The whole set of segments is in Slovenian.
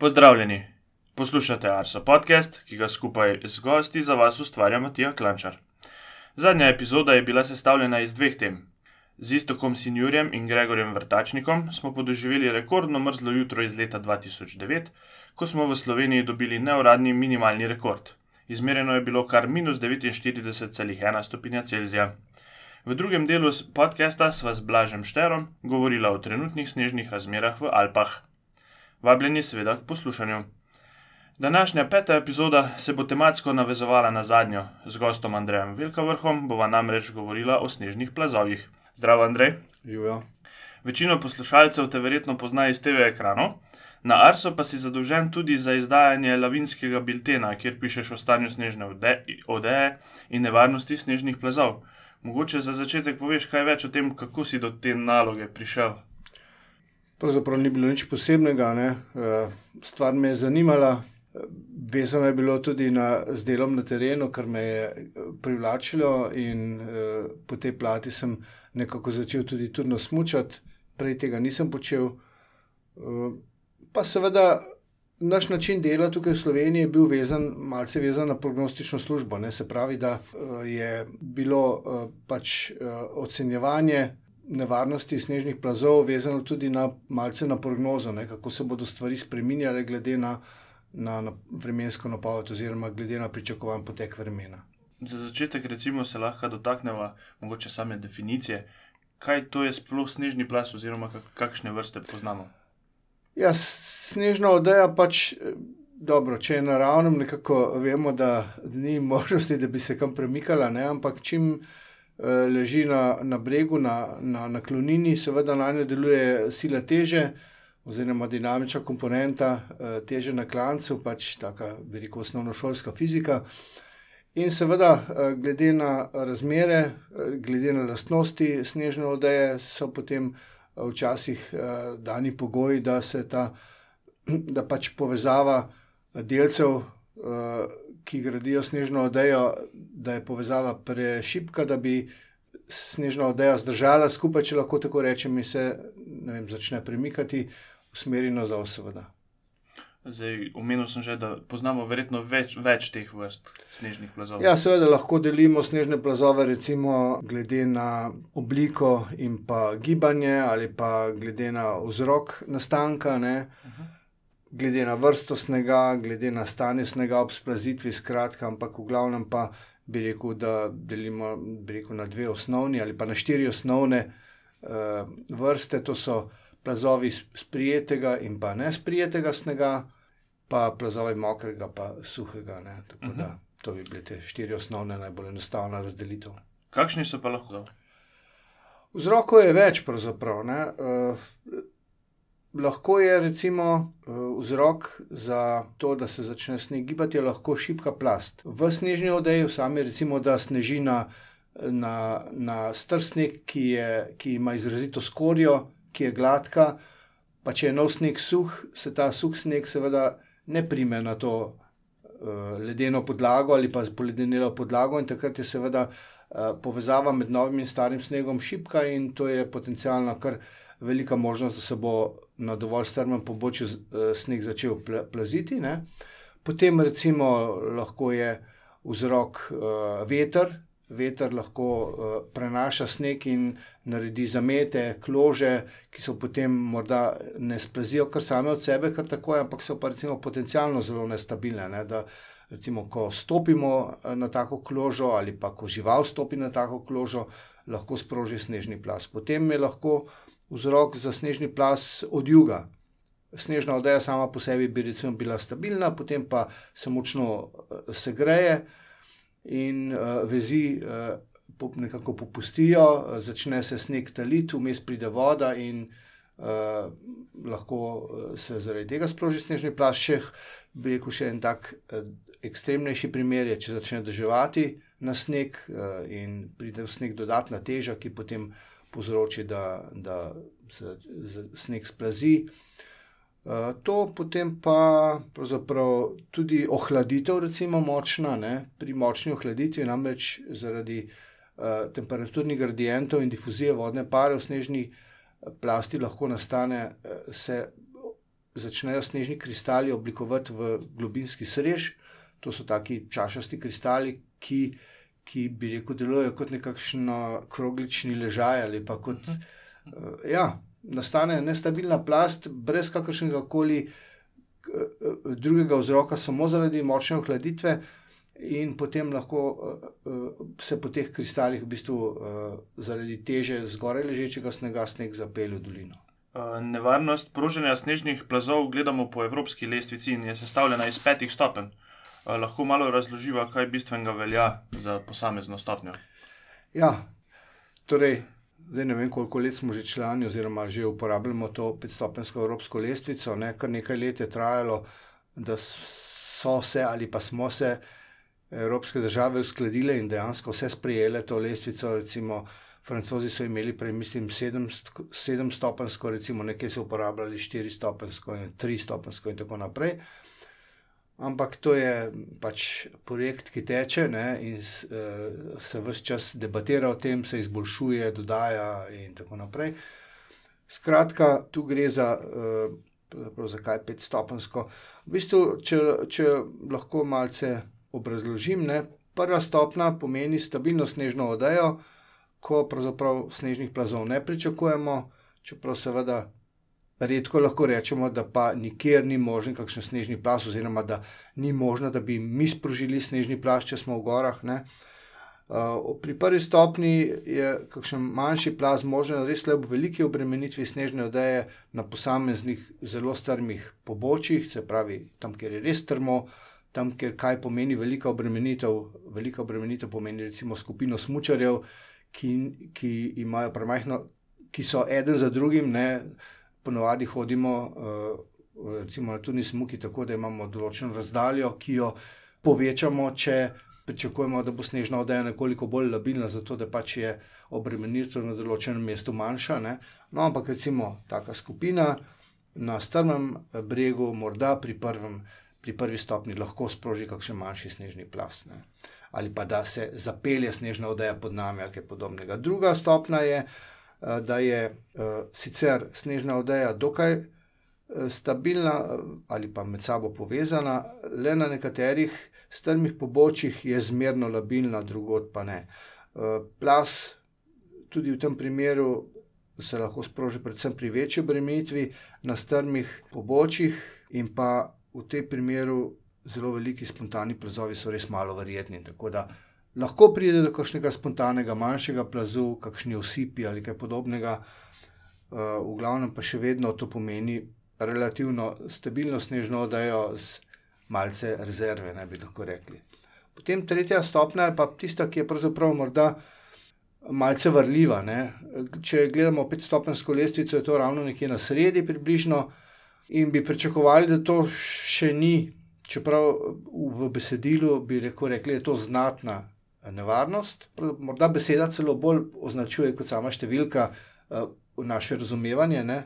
Pozdravljeni, poslušate Arso podcast, ki ga skupaj z gosti za vas ustvarja Matija Klančar. Zadnja epizoda je bila sestavljena iz dveh tem. Z istokom Sinjurjem in Gregorjem Vrtačnikom smo podoživeli rekordno mrzlo jutro iz leta 2009, ko smo v Sloveniji dobili neuradni minimalni rekord. Izmereno je bilo kar minus 49,1 stopinja Celzija. V drugem delu podcasta sva z Blažem Šterom govorila o trenutnih snežnih razmerah v Alpah. Vabljeni seveda k poslušanju. Današnja peta epizoda se bo tematsko navezovala na zadnjo. Z gostom Andrejem Velkavrhom bova namreč govorila o snežnih plazovih. Zdravo, Andrej. Živijo. Večino poslušalcev te verjetno pozna iz TV ekranov, na Arso pa si zadolžen tudi za izdajanje lavinskega biltena, kjer pišeš o stanju snežne ode odeje in nevarnosti snežnih plazov. Mogoče za začetek poveš kaj več o tem, kako si do te naloge prišel. Pravzaprav ni bilo nič posebnega, ne. Eh, stvar me je zanimala. Vezano je bilo tudi na, z delom na terenu, kar me je eh, privlačilo, in uh, po tej plati sem nekako začel tudi turno smučati, prej tega nisem počel. Pa seveda, naš način dela tukaj v Sloveniji je bil vezan, malce vezan na prognostično službo. Ne? Se pravi, da je bilo pač ocenjevanje nevarnosti snežnih plazov vezano tudi na malce na prognozo, ne? kako se bodo stvari spremenjale glede na na, na vremensko napoved, oziroma glede na pričakovan potek vremena. Za začetek, recimo, se lahko dotaknemo mogoče same definicije, kaj to je sploh snežni plas, oziroma kakšne vrste poznamo. Ja, snežna odeja pač. Dobro, če je naravno, nekako vemo, da ni možnosti, da bi se kam premikala, ne? ampak čim leži na, na bregu, na, na, na klonini, seveda na njo deluje sila teže, oziroma dinamična komponenta, uh, teže na klancu, pač tako, bi rekel, osnovnošolska fizika. In seveda, uh, glede na razmere, glede na lastnosti snežne odeje, so potem včasih dani pogoji, da se ta, da pač povezava delcev, ki gradijo snežno odejo, da je povezava prešipka, da bi. Snežna odeja zdržala skupaj, če lahko tako rečem, in se vem, začne premikati, smeri nazaj, seveda. Zdaj, omenil sem že, da poznamo verjetno več, več teh vrst snežnih plazov. Ja, seveda lahko delimo snežne plazove, recimo glede na obliko in pa gibanje, ali pa glede na vzrok nastanka, uh -huh. Glede na vrsto snega, glede na stanje snega ob splazitvi, skratka, ampak v glavnem pa bi rekel, da delimo rekel, na dve osnovni ali pa na štiri osnovne uh, vrste. To so plazovi sprijetega in pa nesprijetega snega, pa plazovi mokrega, pa suhega. Tako uh -huh. da mhm. to bi bile te štiri osnovne, najbolj enostavna razdelitev. Kakšni so pa lahko? Vzrokov je več, pravzaprav. Uh, lahko je recimo uh, vzrok za to, da se začne sneg gibati, lahko šipka plast. V snežni odeji, sami recimo, da sneži na, na, na str sneg, ki, je, ki ima izrazito skorjo, ki je gladka, pa če je nov sneg suh, se ta suh sneg seveda ne prime na to uh, ledeno podlago ali pa poledenelo podlago, in takrat je seveda uh, povezava med novim in starim snegom šipka, in to je potencialno kar velika možnost, da se bo na dovolj strmem pobočju uh, sneg začel pl plaziti. Ne. Potem recimo lahko je vzrok uh, veter, veter lahko uh, prenaša sneg in naredi zamete, klože, ki so potem morda ne splazijo kar same od sebe, kar tako je, ampak so pa recimo potencialno zelo nestabilne. Ne, recimo, ko stopimo eh, na tako kložo ali pa ko žival stopi na tako kložo, lahko sproži snežni plas. Potem je lahko vzrok za snežni plas od juga. Snežna odeja sama po sebi bi recimo bila stabilna, potem pa se močno eh, segreje in uh, vezi uh, nekako popustijo, uh, začne se sneg taliti, vmes pride voda in uh, lahko se zaradi tega sproži snežni plašč. Še, bi rekel, še en tak uh, ekstremnejši primer je, če začne držati na sneg uh, in pride v sneg dodatna teža, ki potem povzroči, da, da se sneg splazi. Eh, to potem pa tudi ohladitev, recimo močna, ne? pri močni ohladitvi, namreč zaradi uh, temperaturnih gradientov in difuzije vodne pare v snežni eh, plasti lahko nastane, uh, se začnejo snežni kristali oblikovati v globinski srež. To so taki čašasti kristali, ki, ki bi rekel, delujejo kot nekakšen kroglični ležaj ali pa kot. Uh uh, ja, nastane nestabilna plast, brez kakršnega koli uh, drugega vzroka, samo zaradi močne ohladitve. In potem lahko uh, se po teh kristalih, v bistvu, uh, zaradi teže zgoraj ležečega snega, sneg zapelje v dolino. Nevarnost proženja snežnih plazov gledamo po evropski lestvici in je sestavljena iz petih stopenj. Lahko malo razloživa, kaj bistvenega velja za posamezno stopnjo. Ja, torej, zdaj ne vem, koliko let smo že člani, oziroma že uporabljamo to petstopensko evropsko lestvico. Ne? Kar nekaj let je trajalo, da so se ali pa smo se evropske države uskladile in dejansko vse sprejele to lestvico. Recimo, Francozi so imeli prej, mislim, sedem, sedem stopensko, recimo nekaj so uporabljali štiri stopensko in tri stopensko in tako naprej. Ampak to je pač projekt, ki teče ne, in uh, se vse čas debatira o tem, se izboljšuje, dodaja in tako naprej. Skratka, tu gre za, uh, zakaj petstopensko. V bistvu, če, če lahko malce obrazložim, ne, prva stopna pomeni stabilno snežno odejo, ko pravzaprav snežnih plazov ne pričakujemo, čeprav seveda redko lahko rečemo, da pa nikjer ni možen kakšen snežni plas, oziroma da ni možno, da bi mi sprožili snežni plas, če smo v gorah. Ne. Pri prvi stopni je kakšen manjši plaz možen, res le ob veliki obremenitvi snežne odeje na posameznih zelo strmih pobočjih, se pravi tam, kjer je res strmo, tam, kjer kaj pomeni velika obremenitev. Velika obremenitev pomeni recimo skupino smočarjev, ki, ki imajo premajhno, ki so eden za drugim. Ne, ponovadi hodimo, uh, recimo na turni smuki, tako da imamo določeno razdaljo, ki jo povečamo, če pričakujemo, da bo snežna odeja nekoliko bolj labilna, zato da pač je obremenitev na določenem mestu manjša. Ne? No, ampak recimo taka skupina na strmem bregu, morda pri, prvem, pri prvi stopni, lahko sproži kakšen manjši snežni plas. Ne? Ali pa da se zapelje snežna odeja pod nami, ali kaj podobnega. Druga stopna je, Eh, da je uh, sicer snežna odeja dokaj uh, stabilna ali pa med sabo povezana, le na nekaterih strmih pobočjih je zmerno labilna, drugot pa ne. Plas tudi v tem primeru se lahko sproži, predvsem pri večji obremenitvi na strmih pobočjih, in pa v tem primeru zelo veliki spontani plazovi so res malo verjetni. Tako da lahko pride do kakšnega spontanega, manjšega plazu, kakšni osipi ali kaj podobnega. Uh, v glavnem pa še vedno to pomeni relativno stabilno snežno odejo z malce rezerve, ne bi lahko rekli. Potem tretja stopnja je pa tista, ki je pravzaprav morda malce vrljiva. Ne? Če gledamo petstopensko lestvico, je to ravno nekje na sredi, približno, in bi pričakovali, da to še ni, čeprav v besedilu bi rekel, rekli, da je to znatna nevarnost. Morda beseda celo bolj označuje kot sama številka uh, naše razumevanje. Ne?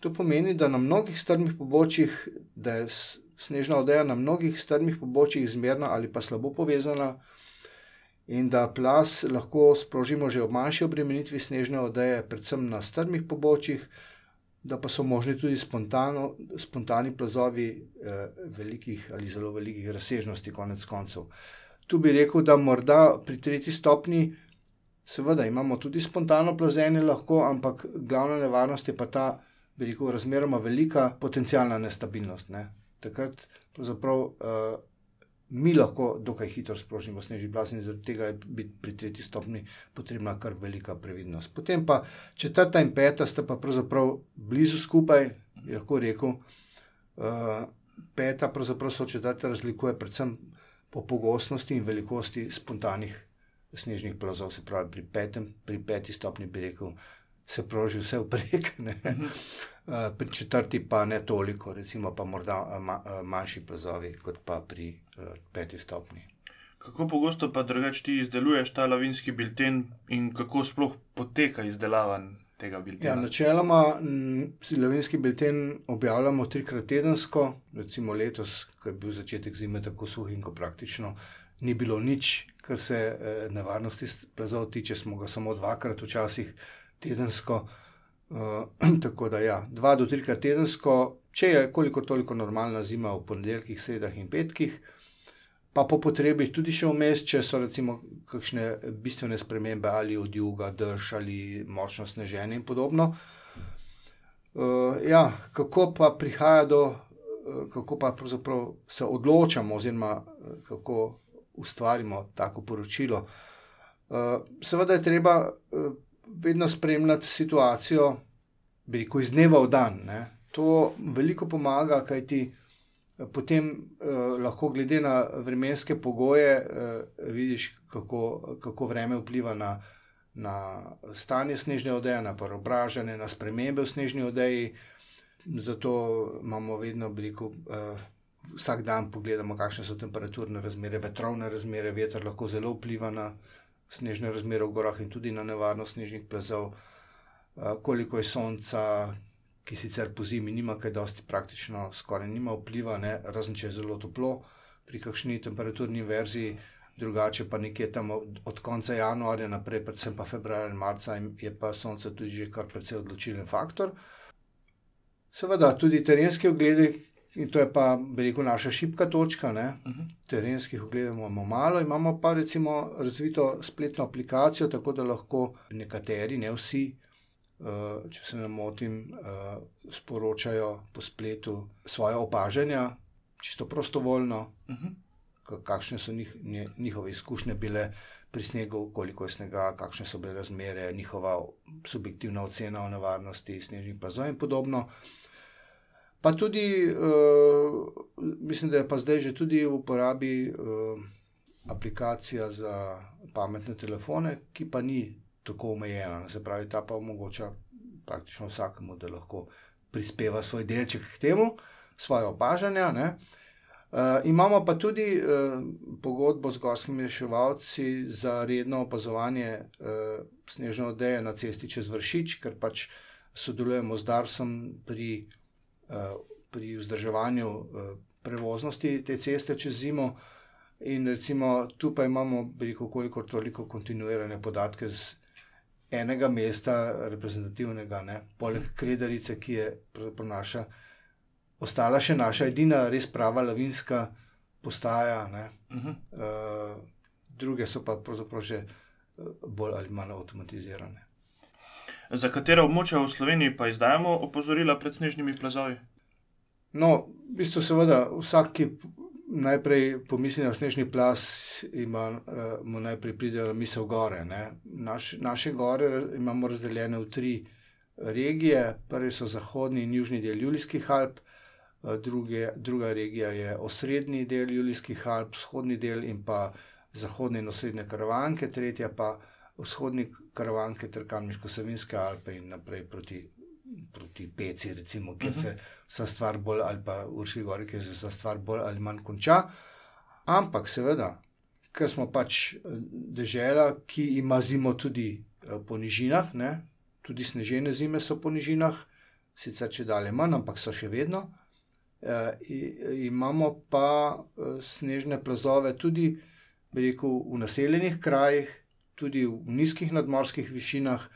To pomeni, da na mnogih strmih pobočjih, da je snežna odeja na mnogih strmih pobočjih zmerna ali pa slabo povezana, in da plas lahko sprožimo že ob manjši obremenitvi snežne odeje, predvsem na strmih pobočjih, da pa so možni tudi spontano, spontani plazovi eh, velikih ali zelo velikih razsežnosti, konec koncev. Eh, tu bi rekel, da morda pri tretji stopni, seveda imamo tudi spontano plazenje, lahko, ampak glavna nevarnost je pa ta, bi rekel, razmeroma velika potencijalna nestabilnost. Ne. Takrat pravzaprav. Uh, Mi lahko dokaj hitro sprožimo snežni plas, in zaradi tega je pri tretji stopni potrebna kar velika previdnost. Potem pa četrta in peta sta pa pravzaprav blizu skupaj, lahko rekel. Uh, peta, pravzaprav so četrta razlikuje predvsem po pogostnosti in velikosti spontanih snežnih plazov, se pravi pri, petem, pri peti stopni, bi rekel, se proži vse vprek, mhm. eh, pri četrti pa ne toliko, recimo pa morda eh, ma, eh, manjši plazovi kot pa pri peti stopni. Kako pogosto pa drugače ti izdeluješ ta lavinski bilten in kako sploh poteka izdelava tega biltena? Ja, načeloma slovenski bilten objavljamo trikrat tedensko, recimo letos, ko je bil začetek zime tako suh in ko praktično ni bilo nič, kar se eh, nevarnosti plazov tiče, smo ga samo dvakrat, včasih tedensko. Uh, tako da, ja, dva do trikrat tedensko, če je koliko toliko normalna zima v ponedeljkih, sredah in petkih, pa po potrebi tudi še vmes, če so recimo kakšne bistvene spremembe ali od juga, drž ali močno sneženje in podobno. Uh, ja, kako pa prihaja do, uh, kako pa se odločamo, oziroma uh, kako ustvarimo tako poročilo. Uh, seveda je treba uh, vedno spremljati situacijo, veliko iz dneva v dan. Ne. To veliko pomaga, kaj eh, potem uh, lahko, glede na vremenske pogoje, uh, vidiš, kako, kako vreme vpliva na, na stanje snežne odeje, na preobražanje, na spremembe v snežni odeji. Zato imamo vedno veliko. Uh, Vsak dan pogledamo, kakšne so temperaturne razmere, vetrovne razmere, veter lahko zelo vpliva na snežne razmere v gorah in tudi na nevarnost snežnih plazov, koliko je sonca, ki sicer po zimi nima kaj dosti praktično, skoraj nima vpliva, ne, razen če je zelo toplo pri kakšni temperaturni verziji, drugače pa nekje tam od, od konca januarja naprej, predvsem pa februarja in marca, je pa sonce tudi že kar precej odločilen faktor. Seveda, tudi terenski ogledi, In to je pa, bi rekel, naša šipka točka. Uh mhm. -huh. Terenskih ogledov imamo malo, imamo pa recimo razvito spletno aplikacijo, tako da lahko nekateri, ne vsi, če se ne motim, uh, sporočajo po spletu svoje opažanja, čisto prostovoljno, uh mhm. -huh. kakšne so njih, njihove izkušnje bile pri snegu, koliko je snega, kakšne so bile razmere, njihova subjektivna ocena o nevarnosti snežnih plazov in podobno. Pa tudi, uh, mislim, da je pa zdaj že tudi v uporabi uh, aplikacija za pametne telefone, ki pa ni tako omejena. Se pravi, ta pa omogoča praktično vsakemu, da lahko prispeva svoj delček k temu, svoje opažanja. Uh, imamo pa tudi uh, pogodbo z gorskimi reševalci za redno opazovanje uh, snežne odeje na cesti čez vršič, ker pač sodelujemo z Darsom pri Eh, pri vzdrževanju eh, prevoznosti te ceste čez zimo. In recimo tu pa imamo, koliko toliko kontinuirane podatke z enega mesta, reprezentativnega, ne? poleg Krederice, ki je naša, ostala še naša edina res prava lavinska postaja. Uh -huh. uh, druge so pa pravzaprav že bolj ali manj avtomatizirane. Za katero območje v Sloveniji pa izdajamo opozorila pred snežnimi plazovi? No, v bistvu, seveda, vsak, ki najprej pomisli na snežni plas, ima uh, mu najprej pride na misel gore. Naš, naše gore imamo razdeljene v tri regije. Prvi so zahodni in južni del Julijskih Alp, uh, druge, druga regija je osrednji del Julijskih Alp, vzhodni del in pa zahodne in osrednje karavanke, tretja pa vzhodni karavanke ter Kamniško-Savinske Alpe in naprej proti, proti Peci, recimo, kjer se vsa stvar bolj ali pa Urški gori, kjer se vsa stvar bolj ali manj konča. Ampak seveda, ker smo pač eh, država, ki ima zimo tudi eh, po nižinah, ne? tudi snežene zime so po nižinah, sicer če dalje manj, ampak so še vedno. E, imamo pa snežne plazove tudi rekel, v naseljenih krajih, tudi v nizkih nadmorskih višinah.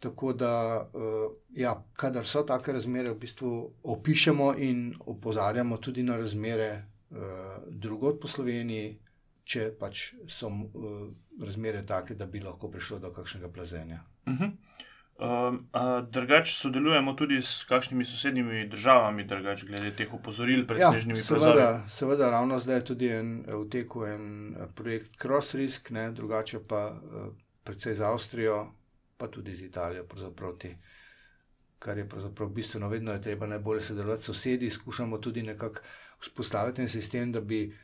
Tako da, uh, ja, kadar so take razmere, v bistvu opišemo in opozarjamo tudi na razmere uh, drugot po Sloveniji, če pač so uh, razmere take, da bi lahko prišlo do kakšnega plazenja. Uh mhm. -huh. Um, drugače sodelujemo tudi s kakšnimi sosednjimi državami, drugač glede teh opozoril pred ja, snežnimi plazovi. Seveda, ravno zdaj je tudi en, v teku en projekt Cross Risk, ne, drugače pa predvsej z Avstrijo, pa tudi z Italijo. Te, kar je pravzaprav bistveno, vedno je treba najbolje sodelovati s sosedi, skušamo tudi nekako vzpostaviti en sistem, da bi.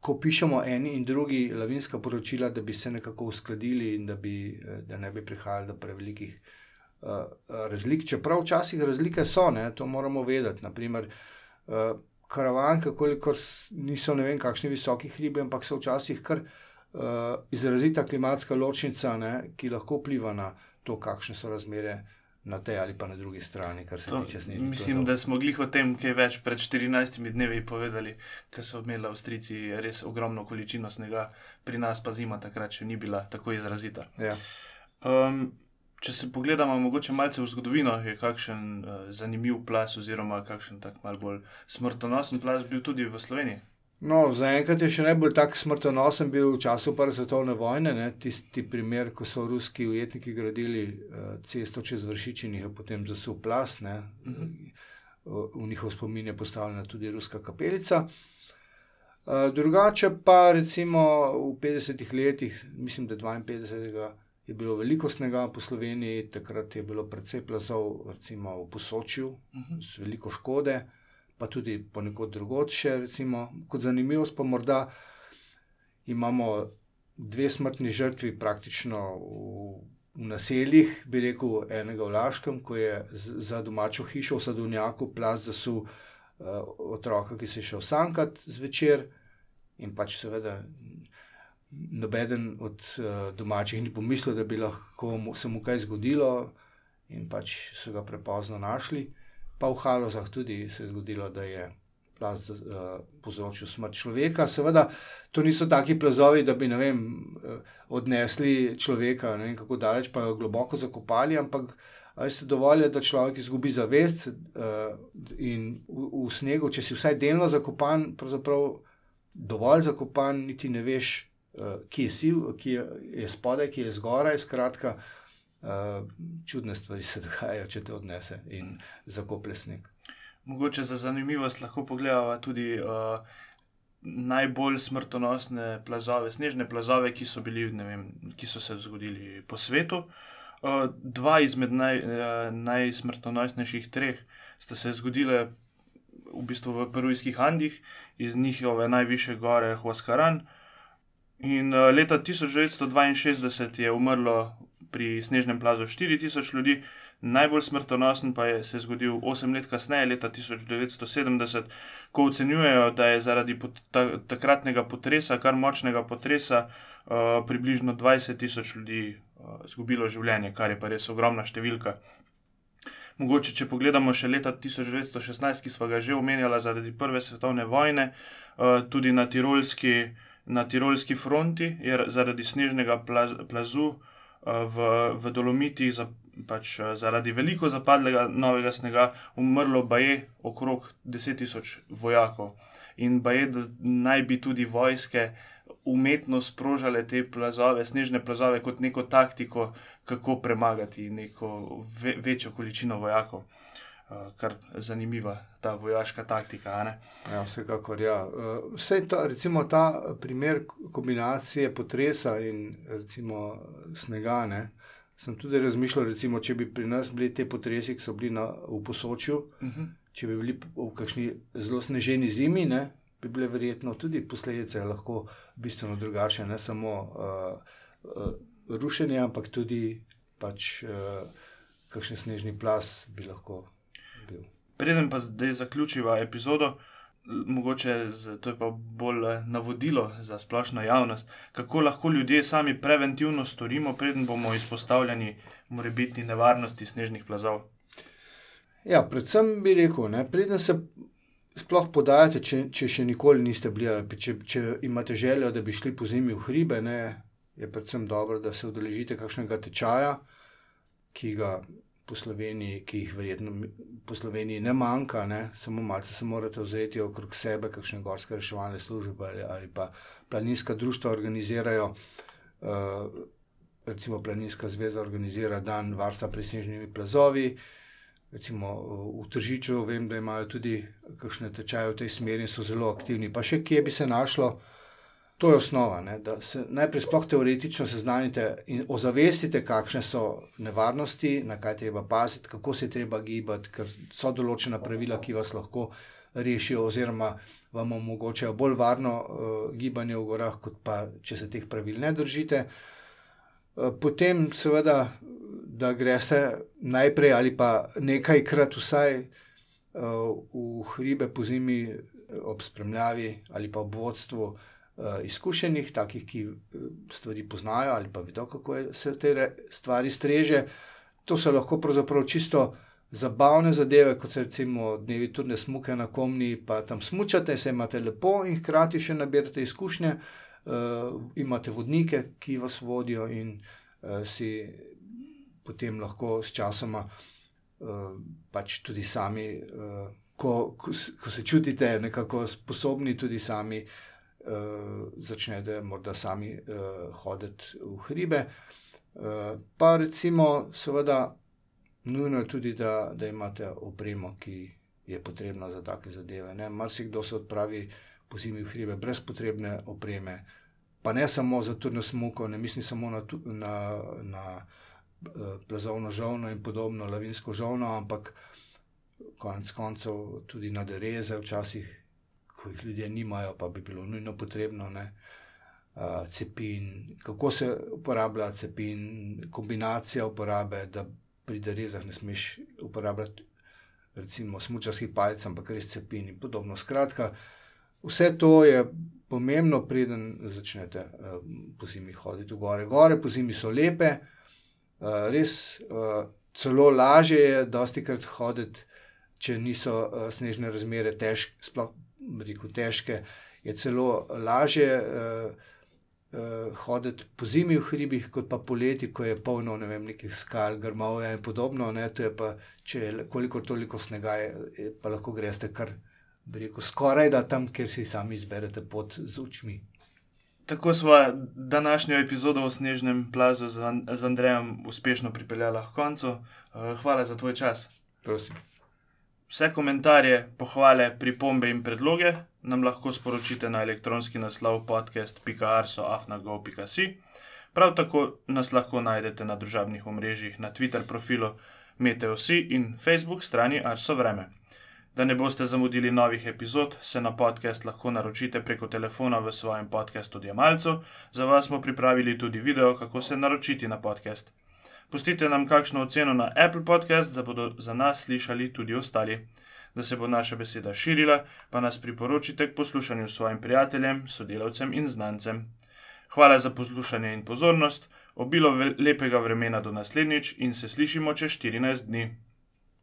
Ko pišemo eni in drugi lavinska poročila, da bi se nekako uskladili in da, bi, da ne bi prihajali do prevelikih uh, razlik. Čeprav včasih razlike so, ne, to moramo vedeti. Naprimer, uh, karavanke, koliko niso ne vem, kakšni visoki hribi, ampak so včasih kar uh, izrazita klimatska ločnica, ne, ki lahko vpliva na to, kakšne so razmere. Na tej ali pa na drugi strani, kar se to, tiče snežnih. Mislim, da smo glih o tem, kaj več pred 14 dnevi povedali, ker so imeli Avstrijci res ogromno količino snega, pri nas pa zima takrat še ni bila tako izrazita. Ja. Um, če se pogledamo mogoče malce v zgodovino, je kakšen uh, zanimiv plas, oziroma kakšen tak mal bolj smrtonosen plas bil tudi v Sloveniji. No, zaenkrat je še najbolj tak smrtonosen bil v času Prve svetovne vojne, ne? tisti primer, ko so ruski ujetniki gradili uh, cesto čez vršič in jih je potem zasul plas. Uh -huh. V njihov spomin je postavljena tudi ruska kapelica. Uh, drugače pa recimo v 50-ih letih, mislim, da 52 je bilo veliko snega po Sloveniji, takrat je bilo precej plazov, recimo v Posočju, uh -huh. z veliko škode, pa tudi ponekod drugoče. Recimo, kot zanimivost, pa morda imamo dve smrtni žrtvi praktično v, v naseljih, bi rekel, enega v Laškem, ko je za domačo hišo v Sadovnjaku plaz zasul uh, otroka, ki se je šel sankat zvečer in pač seveda nobeden od uh, domačih ni pomislil, da bi lahko mu, se mu kaj zgodilo, in pač so ga prepozno našli. Pa v Halozah tudi se je zgodilo, da je plaz uh, povzročil smrt človeka. Seveda, to niso taki plazovi, da bi vem, uh, odnesli človeka, ne vem kako daleč, pa ga globoko zakopali, ampak. Ali ste dovolj, da človek izgubi zavest uh, in v, v snegu, če si vsaj delno zakopan, pravzaprav dovolj zakopan, niti ne veš, uh, ki je sil, ki je, je spodaj, ki je zgoraj. Skratka, uh, čudne stvari se dogajajo, če te odnese in zakoplje sneg. Mogoče za zanimivost lahko pogledamo tudi uh, najbolj smrtonosne plazove, snežne plazove, ki so, bili, vem, ki so se zgodili po svetu. Uh, dva izmed naj, uh, najsmrtonosnejših treh sta se zgodile v bistvu v Perujskih Andih, iz njihove najvišje gore Huaskaran. Uh, In uh, leta 1962 je umrlo pri snežnem plazu 4000 ljudi, najbolj smrtonosen pa je se zgodil 8 let kasneje, leta 1970, ko ocenjujejo, da je zaradi pot ta takratnega potresa, kar močnega potresa, uh, približno 20 tisoč ljudi uh, izgubilo življenje, kar je pa res ogromna številka. Mogoče, če pogledamo še leta 1916, ki smo ga že omenjali zaradi Prve svetovne vojne, uh, tudi na Tirolski na tirolski fronti je zaradi snežnega plaz, plazu eh, v, v Dolomitih, za, pač eh, zaradi veliko zapadlega novega snega, umrlo baje okrog 10.000 vojakov. In baje, da naj bi tudi vojske umetno sprožile te plazove, snežne plazove, kot neko taktiko, kako premagati neko ve, večjo količino vojakov. Uh, kar zanimiva ta vojaška taktika. Ja, vsekakor. Ja. Vse ta, recimo, ta primer kombinacije potresa in recimo, snega. Ne, sem tudi razmišljal, recimo, če bi pri nas bili te potresi, ki so bili na, v posočju, uh mhm. -huh. če bi bili v kakšni zelo sneženi zimi, ne, bi bile verjetno tudi posledice lahko bistveno drugačne. Ne samo uh, uh, rušenje, ampak tudi pač, uh, kakšen snežni plas bi lahko bil. Preden pa zdaj zaključiva epizodo, mogoče z, to je pa bolj eh, navodilo za splošno javnost, kako lahko ljudje sami preventivno storimo, preden bomo izpostavljeni morebitni nevarnosti snežnih plazov. Ja, predvsem bi rekel, ne, preden se sploh podajate, če, če še nikoli niste bili, ali če, če imate željo, da bi šli po zimi v hribe, ne, je predvsem dobro, da se udeležite kakšnega tečaja, ki ga po Sloveniji, ki jih verjetno po Sloveniji ne manjka, ne? samo malce se morate ozreti okrog sebe, kakšne gorske reševalne službe ali, ali pa planinska društva organizirajo. Uh, recimo Planinska zveza organizira dan varstva pred snežnimi plazovi. Recimo v Tržiču vem, da imajo tudi kakšne tečaje v tej smeri in so zelo aktivni. Pa še kje bi se našlo, To je osnova, ne? da se najprej sploh teoretično seznanite in ozavestite, kakšne so nevarnosti, na kaj treba paziti, kako se treba gibati, ker so določena pravila, ki vas lahko rešijo, oziroma vam omogočajo bolj varno uh, gibanje v gorah, kot pa če se teh pravil ne držite. Uh, potem, seveda, da greste najprej ali pa nekajkrat vsaj uh, v hribe po zimi ob spremljavi ali pa ob vodstvu. Eh, izkušenih, takih, ki eh, stvari poznajo ali pa vedo, kako se te stvari streže. To so lahko pravzaprav čisto zabavne zadeve, kot se recimo dnevi turne smuke na komni, pa tam smučate, se imate lepo in hkrati še nabirate izkušnje, uh, imate vodnike, ki vas vodijo in uh, si potem lahko s časoma uh, pač tudi sami, uh, ko, ko, ko se čutite nekako sposobni, tudi sami uh, začnete morda sami uh, hoditi v hribe. Uh, pa recimo, seveda, nujno je tudi, da, da imate opremo, ki je potrebna za take zadeve. Marsikdo se odpravi po zimi v hribe brez potrebne opreme. Pa ne samo za turno smuko, ne mislim samo na, na, na Eh, plazovno žovno in podobno, lavinsko žovno, ampak konec koncev tudi na dereze, včasih, ko jih ljudje nimajo, pa bi bilo nujno potrebno. Ne? Uh, cepin, kako se uporablja cepin, kombinacija uporabe, da pri derezah ne smeš uporabljati, recimo, smočarskih palcev, ampak res cepin in podobno. Skratka, vse to je pomembno, preden začnete uh, po zimi hoditi v gore. Gore po zimi so lepe, uh, res uh, celo lažje je, dosti krat hoditi, če niso uh, snežne razmere težke, sploh rekel, težke. Je celo lažje uh, uh, hoditi po zimi v hribih, kot pa poleti, ko je polno ne vem, nekih skal, grmovja in podobno. Ne, pa, če je koliko toliko snega, je, pa lahko greste kar. Rekel, skoraj da tam, kjer si sami izberete pot z očmi. Tako smo današnjo epizodo o snežnem plazu z, z Andrejem uspešno pripeljali k koncu. Eh, hvala za tvoj čas. Prosim. Vse komentarje, pohvale, pripombe in predloge nam lahko sporočite na elektronski naslov podcast.arso.afnago.si. Prav tako nas lahko najdete na družabnih omrežjih, na Twitter profilu Meteosi in Facebook strani Arso Vreme. Da ne boste zamudili novih epizod, se na podcast lahko naročite preko telefona v svojem podkastu Diamalcu. Za vas smo pripravili tudi video, kako se naročiti na podcast. Pustite nam kakšno oceno na Apple Podcast, da bodo za nas slišali tudi ostali. Da se bo naša beseda širila, pa nas priporočite k poslušanju svojim prijateljem, sodelavcem in znancem. Hvala za poslušanje in pozornost, obilo lepega vremena do naslednjič in se slišimo čez 14 dni.